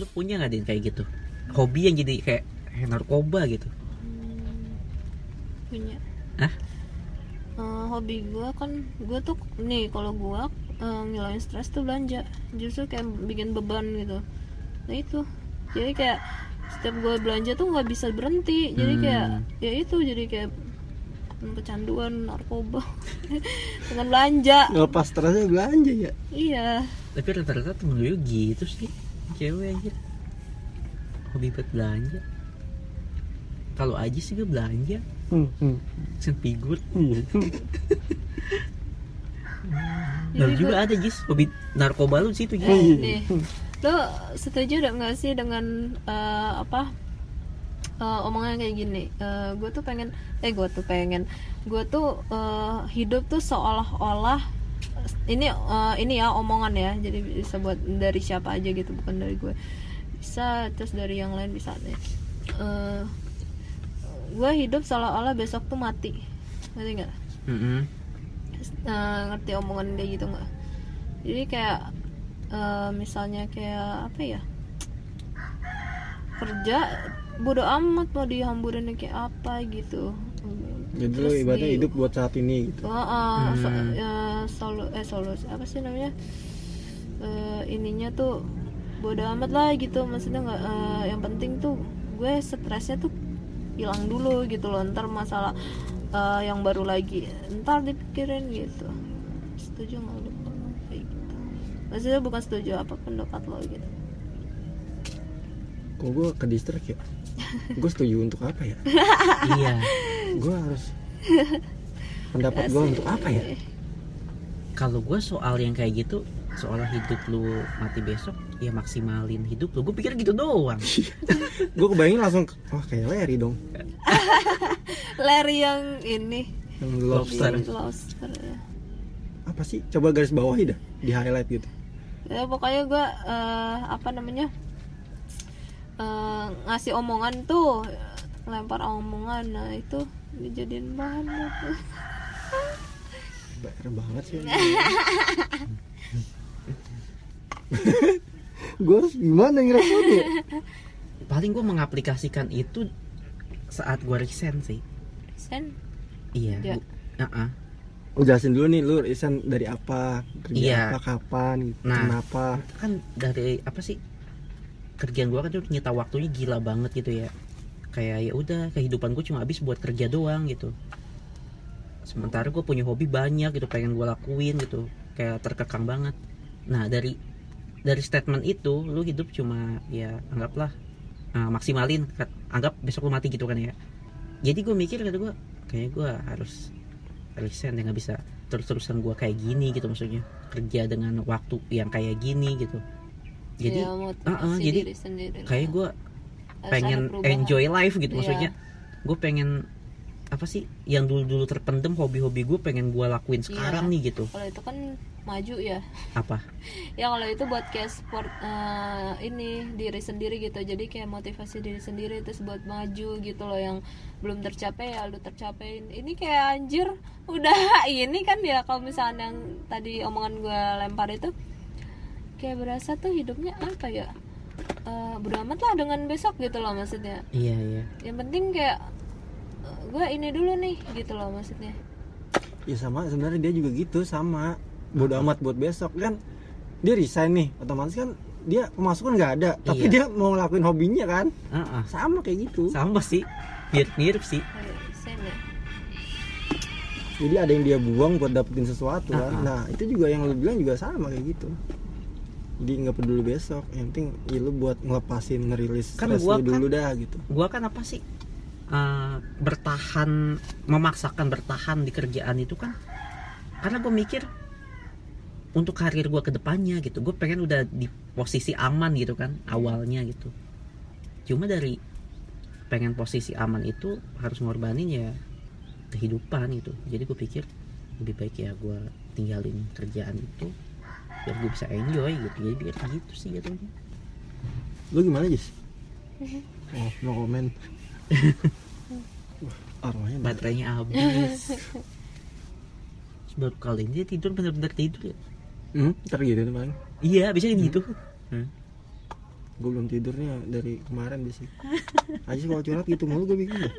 lu punya nggak din kayak gitu? Hobi yang jadi kayak, kayak narkoba gitu? Hmm, punya. Hah? Eh, hobi gue kan gue tuh nih kalau gue eh, ngilangin stres tuh belanja. Justru kayak bikin beban gitu. Nah itu. Jadi kayak setiap gue belanja tuh nggak bisa berhenti. Jadi kayak Hmm. ya itu jadi kayak kecanduan narkoba. Dengan belanja. Ngelepas stresnya belanja ya? Iya. Tapi rata-rata temen gue gitu sih cewek aja hobi buat belanja? Kalau aja sih gue belanja. Hmm, hmm. figure Iya. Lalu Jadi juga ada Jis. Hobi narkoba lu situ Jis? Iya. nih lo setuju gak nggak sih dengan eh, apa eh, omongan kayak gini? Gue tuh pengen eh gue tuh pengen. Gue tuh eh, hidup tuh seolah-olah ini eh, ini ya omongan ya. Jadi bisa buat dari siapa aja gitu bukan dari gue. Bisa terus dari yang lain bisa. Eh, gue hidup seolah-olah besok tuh mati. Ngerti nggak? Mm-mm. Eh, ngerti omongan kayak gitu nggak? Jadi kayak eh, misalnya kayak apa ya? Kerja bodo amat mau dihamburin kayak apa gitu jadi Terus ibaratnya di- hidup buat saat ini gitu. Oh, so- Hmm. ya, solo eh solo apa sih namanya? Eh, ininya tuh bodo amat lah gitu. Maksudnya nggak eh, yang penting tuh gue stresnya tuh hilang dulu gitu loh. Ntar masalah eh, yang baru lagi ntar dipikirin gitu. Setuju nggak kalau kayak gitu? Maksudnya bukan setuju apa pendapat lo gitu kok gue ke distrak ya? Gue setuju untuk apa ya? Iya. Gue harus pendapat gue untuk apa ya? Kalau gue soal yang kayak gitu soal hidup lu mati besok ya maksimalin hidup lu. Gue pikir gitu doang. Gue kebayangin langsung wah kayak Larry dong. Larry yang ini. Yang Lobster. lobster lobster ya. apa sih? Coba garis bawahi dah di highlight gitu. Ya pokoknya gue apa namanya eh, ngasih omongan tuh lempar omongan. Nah itu dijadiin bahan buat- Baer banget sih. Gue harus gimana ngerasainnya paling gue mengaplikasikan itu saat gue resign sih. Sen iya. Ya. gua- uh-uh. Oh, jelasin dulu nih lu resign dari apa? Kerja Iya. apa kapan gitu Nah. kenapa? kan dari apa sih kerjaan gue kan tuh nyita waktunya gila banget gitu ya. Kayak ya udah kehidupan gue cuma habis buat kerja doang gitu. Sementara gue punya hobi banyak gitu pengen gue lakuin gitu. Kayak terkekang banget. Nah dari dari statement itu lu hidup cuma ya anggaplah uh, maksimalin. Anggap besok lu mati gitu kan ya. Jadi gue mikir kata gue kayak gue harus resign ya nggak bisa terus-terusan gue kayak gini gitu maksudnya. Kerja dengan waktu yang kayak gini gitu jadi ya, motivasi uh-uh, jadi kayak gue pengen enjoy life gitu Iya. maksudnya. Gue pengen apa sih yang dulu dulu terpendem hobi-hobi gue pengen gue lakuin sekarang Iya. nih gitu. Kalau itu kan maju ya. Apa? Ya kalau itu buat kayak sport eh, ini diri sendiri gitu. Jadi kayak motivasi diri sendiri terus buat maju gitu loh. Yang belum tercapai ya lu tercapain ini kayak anjir udah ini kan ya kalau misalnya yang tadi omongan gue lempar itu kayak berasa tuh hidupnya apa ya? Eh bodo amat lah dengan besok gitu loh maksudnya. Iya iya. Yang penting kayak gue ini dulu nih gitu loh maksudnya. Ya sama sebenarnya dia juga gitu sama. Bodo amat buat besok. Kan dia resign nih otomatis kan dia pemasukan nggak ada tapi Iya. dia mau ngelakuin hobinya kan? Ah, ah. sama kayak gitu. Sama sih. Mirip-mirip sih. Kayak desain ya. jadi ada yang dia buang buat dapetin sesuatu kan? Ah, ah. nah itu juga yang lu bilang juga sama kayak gitu jadi nggak peduli besok yang penting ya lu buat ngelepasin ngerilis Kan gua lu dulu dah gitu. gue kan apa sih eh, bertahan memaksakan bertahan di kerjaan itu kan karena gue mikir untuk karir gue ke depannya gitu. Gue pengen udah di posisi aman gitu kan awalnya gitu. Cuma dari pengen posisi aman itu harus ngorbanin ya kehidupan gitu. Jadi gue pikir lebih baik ya gue tinggalin kerjaan itu biar gue bisa enjoy gitu. Jadi biar gitu sih jatuhnya. Lu gimana Jis? oh no comment. Wah, arwahnya baterainya habis. Baru kali ini dia tidur bener-bener tidur ya? Hmm, ntar gitu tuh paling iya bisa ini gitu. Gue belum tidurnya dari kemarin sih aja kalau curhat gitu mulu gue bingung dah.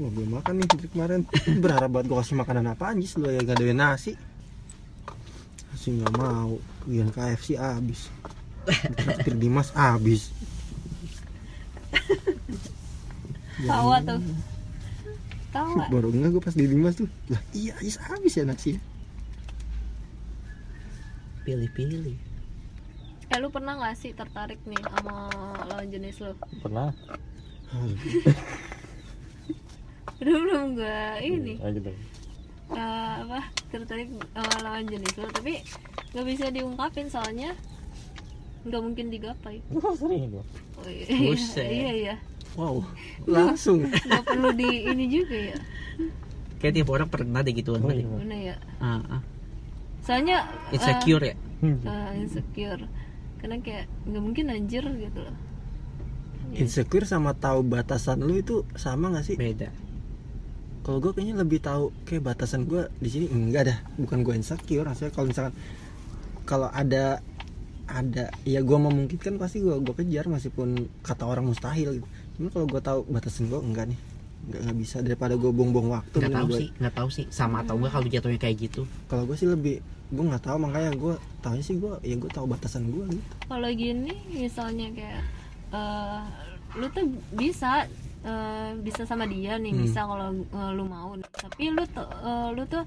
wah belum makan nih dari kemarin. Berharap banget gue kasih makanan apa anjis lu ya gak ada nasi nasi nggak mau. Gian KFC abis Traktir Dimas abis tawa tuh. Tawa. Baru enggak gue pas di Dimas tuh. Lah iya Ajis habis ya nasi pilih-pilih. Eh lu pernah gak sih tertarik nih sama lawan jenis lu? Pernah. Udah belum gue ini. Aja dong. Eh, apa tertarik sama lawan jenis lu tapi nggak bisa diungkapin soalnya nggak mungkin digapai. Sering itu oh, iya, Buset. iya iya. Wow langsung. nggak perlu di ini juga ya? Kayak tiap orang pernah deh gituan Oh, iya. mana ya? Ah, ah. soalnya eh, insecure ya eh, insecure. Karena kayak nggak mungkin anjir gitu loh. Insecure sama tahu batasan lu itu sama gak sih? Beda kalau gue kayaknya lebih tahu kayak batasan gue di sini enggak dah. Bukan gue insecure rasanya kalau misalkan kalau ada ada ya gue memungkinkan pasti gue gue kejar meskipun kata orang mustahil gitu. Cuma kalau gue tahu batasan gue enggak nih. Enggak nggak bisa daripada gue buang-buang waktu nggak tahu gua- sih nggak tahu sih. Sama atau enggak kalau jatuhnya kayak gitu. Kalau gue sih lebih gue nggak tahu makanya gue tahunya sih gue ya gue tahu batasan gue gitu. Kalau gini misalnya kayak eh, lu tuh bisa eh, bisa sama dia nih Hmm. bisa kalau eh, lu mau. Tapi lu tuh eh, lu tuh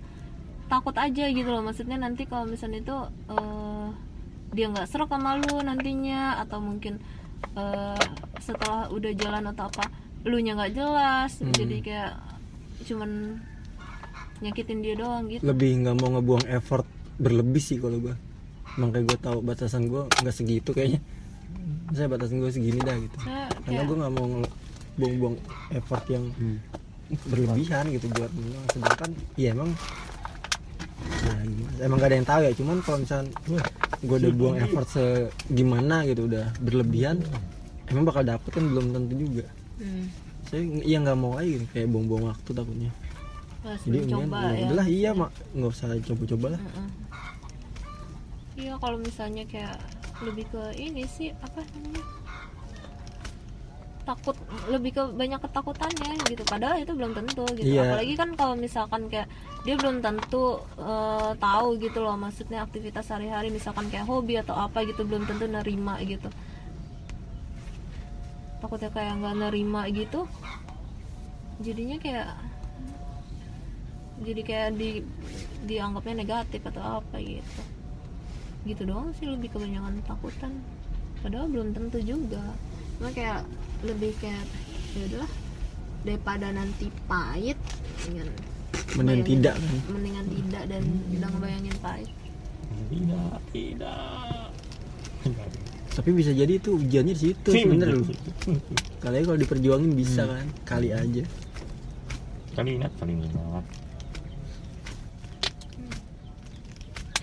takut aja gitu loh. Maksudnya nanti kalau misalnya itu eh, dia nggak serak sama lu nantinya atau mungkin eh, setelah udah jalan atau apa lu nya nggak jelas. Hmm. jadi kayak cuman nyakitin dia doang gitu. Lebih nggak mau ngebuang effort berlebih sih kalau gue makanya gue tahu batasan gue nggak segitu kayaknya. Saya batasan gue segini dah gitu. Saya karena kayak gue nggak mau buang-buang effort yang Hmm. berlebihan gitu buat menang sedangkan ya emang nah, emang gak ada yang tahu ya cuman kalau misalnya gue udah buang effort segimana gitu udah berlebihan emang bakal dapet kan belum tentu juga. Hmm, saya iya nggak mau aja gitu, kayak buang-buang waktu takutnya. Harus jadi mencoba ya ya. udahlah iya mak. Nggak usah coba-coba lah. Heeh. Iya kalau misalnya kayak lebih ke ini sih apa namanya takut lebih ke banyak ketakutannya gitu. Padahal itu belum tentu gitu. Iya. apalagi kan kalau misalkan kayak dia belum tentu eh, tahu gitu loh maksudnya aktivitas sehari-hari misalkan kayak hobi atau apa gitu belum tentu nerima gitu. Takutnya kayak nggak nerima gitu jadinya kayak jadi kayak di dianggapnya negatif atau apa gitu. Gitu doang sih lebih kebanyakan takutan padahal belum tentu juga cuma kayak lebih kayak ya udahlah. Daripada nanti pahit mendingan mending bayangin- tidak kan? mendingan tidak dan udah ngebayangin pahit. Tidak tidak. Tapi bisa jadi itu ujiannya di situ sebenernya lu kali aja kalau diperjuangin bisa kan? Kali aja. Kali minat kali minat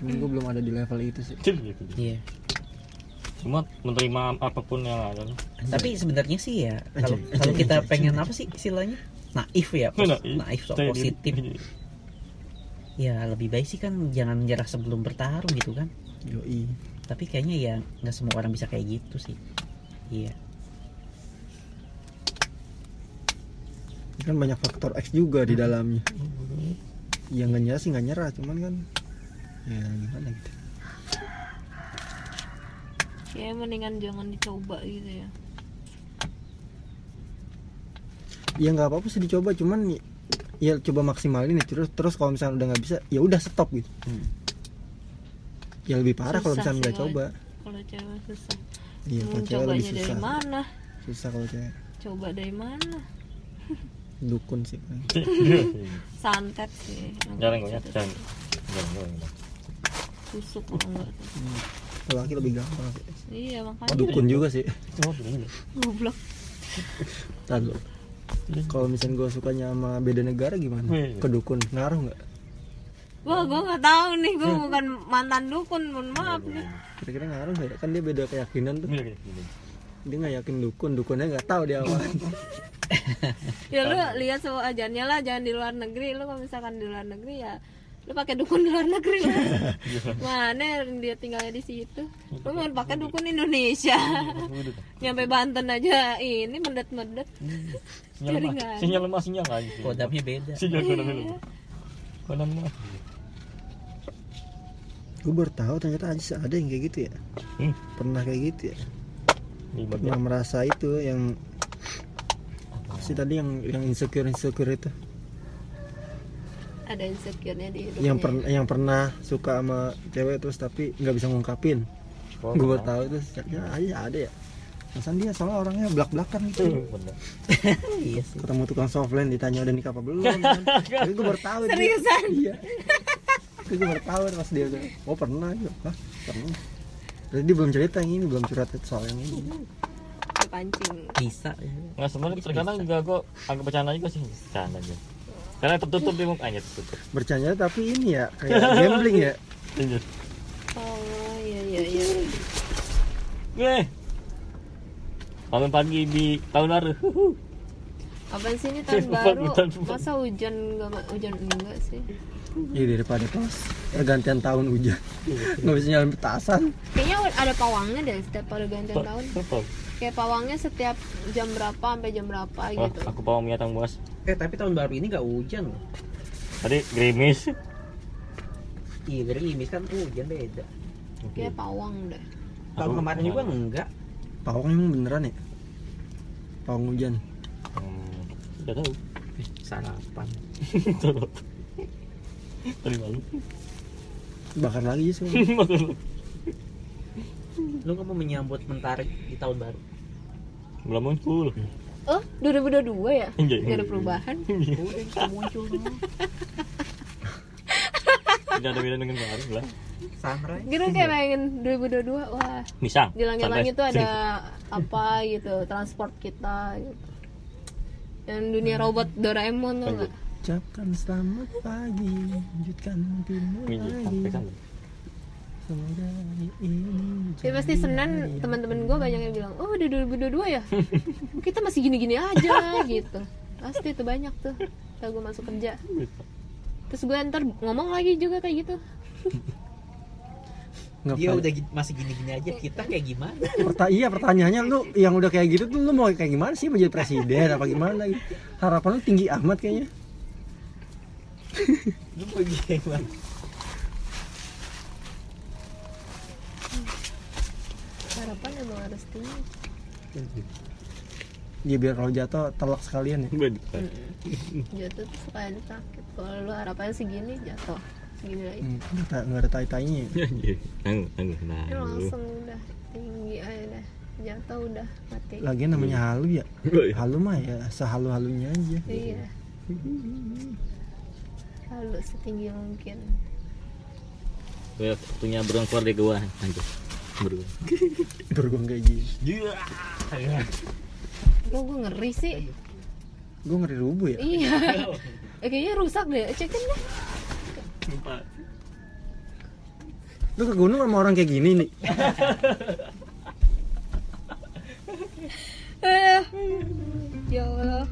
cuman gue belum ada di level itu sih. Gitu iya cuma menerima apa pun yang ada. Tapi sebenarnya sih ya kalau kalau kita pengen apa sih istilahnya? Naif ya pos- Nah, naif so positif. ya lebih baik sih kan jangan menyerah sebelum bertarung gitu kan. Yoi. Tapi kayaknya ya nggak semua orang bisa kayak gitu sih. Iya. Kan banyak faktor X juga di dalamnya. Ya nggak nyerah sih nggak nyerah cuman kan ya gimana gitu ya mendingan jangan dicoba gitu ya. Ya nggak apa-apa sih dicoba cuman ya, ya coba maksimalin nih terus terus kalau misalnya udah nggak bisa ya udah stop gitu. Hmm. ya lebih parah kalau Susah misalnya nggak coba. Kalau cewek susah. Iya mau kalau cewek lebih cobanya dari susah. mana? Susah kalau cewek. Coba dari mana? Dukun sih. Santet sih. Jarang gue ya jarang gue tusuk kalau enggak. Hmm. Kalau laki lebih gampang sih. Iya makanya. Dukun juga sih. Goblok. Tahu. kalau misalnya gue sukanya sama beda negara gimana? Wih. ke dukun ngaruh nggak? Wah gue nggak tahu nih gue bukan mantan dukun mohon maaf nih. kira-kira ngaruh nggak ya? kan dia beda keyakinan tuh. Gini. dia nggak yakin dukun dukunnya nggak tahu dia apa ya lu lihat semua ajarnya lah jangan di luar negeri. Lu kalau misalkan di luar negeri ya lu pakai dukun di luar negeri lah mana dia tinggalnya di situ? Lu mau pakai dukun. Indonesia? Nyampe Banten aja ini mendet-mendet. Sinyal Jadi lemah nggak ada. sinyal lemah sinyal aja kodamnya beda. Sinyal kodam dulu kodam lemah. Gue baru tahu ternyata aja ada yang kayak gitu ya. Hmm. pernah kayak gitu ya. Pernah merasa itu yang sih tadi yang yang insecure insecure itu ada insecure-nya di hidupnya. Yang pernah yang pernah suka sama cewek terus tapi nggak bisa ngungkapin. Oh, gue pernah. tahu itu ya aja ada ya. Masan dia soalnya orangnya belak belakan gitu bener. Iya sih. Ketemu tukang softline ditanya udah nikah apa belum kan. tapi gue baru tahu dia- Seriusan? iya. Tapi gue baru tahu pas dia bilang, oh pernah ya Hah, pernah. Terus dia belum cerita yang ini belum curhat soal yang ini. Pancing bisa ya. nggak sebenarnya terkadang juga gue agak bercanda juga sih. Bercanda aja karena tertutup di mukanya tertutup bercanda tapi ini ya kayak gambling ya Lanjut. oh iya iya iya bangun pagi di tahun baru. Apaan sih ini tahun baru? Masa hujan enggak hujan enggak sih? Iya daripada pas pergantian tahun hujan nggak bisa nyalain petasan Kayaknya ada pawangnya deh setiap pergantian tahun. Apa? Kayak pawangnya setiap jam berapa sampai jam berapa Wah, gitu. aku bawa binatang buas. Eh tapi tahun baru ini nggak hujan loh. Tadi gerimis. iya gerimis kan hujan beda. Kayak pawang deh. tahun kemarin juga enggak. Pawang emang beneran ya? Pawang hujan. Hmm, udah tahu. Eh, sarapan. Tadi malu. bakar lagi sih. Lu nggak mau menyambut mentari di tahun baru? Belum muncul. Oh, 2022 ya? Iya. Gak ada perubahan. udah bisa muncul semua Tidak ada beda dengan kemarin lah. sunrise Gitu kayak pengen 2022 wah Bisa. di langit-langit tuh ada apa gitu transport kita gitu. Yang dunia robot Doraemon tuh nggak? ucapkan selamat pagi lanjutkan mimpimu lagi Ya pasti Senin teman-teman gue banyak yang bilang, oh udah 2022 ya, kita masih gini-gini aja gitu. Pasti tuh banyak tuh, kalau gue masuk kerja. Terus gue ntar ngomong lagi juga kayak gitu. Nggak dia udah masih gini-gini aja kita kayak gimana? Perta- iya pertanyaannya lu yang udah kayak gitu tuh lu mau kayak gimana sih? Menjadi presiden apa gimana? Gitu harapan lu tinggi amat kayaknya. Lu mau gimana Harapan emang harus tinggi. ya biar kalau jatuh telak sekalian ya. Jatuh tuh suka ada sakit. Kalau lu harapannya segini jatuh, segini lagi. hmm, nggak ta- nggak ada tai tainya Anjir. Tangguh, tangguh. Nah, langsung udah tinggi aja dah. Jatuh udah mati. lagian namanya halu ya halu mah ya sehalu halunya aja Iya. Lalu setinggi mungkin. Gue waktunya beruang keluar dari gua. Anjir. Beruang. bergong kayak gini Kok gue ngeri sih? gue ngeri rubuh ya Iya. Eh, kayaknya rusak deh. Cekin deh. lu ke gunung sama orang kayak gini nih Eh. Ya Allah.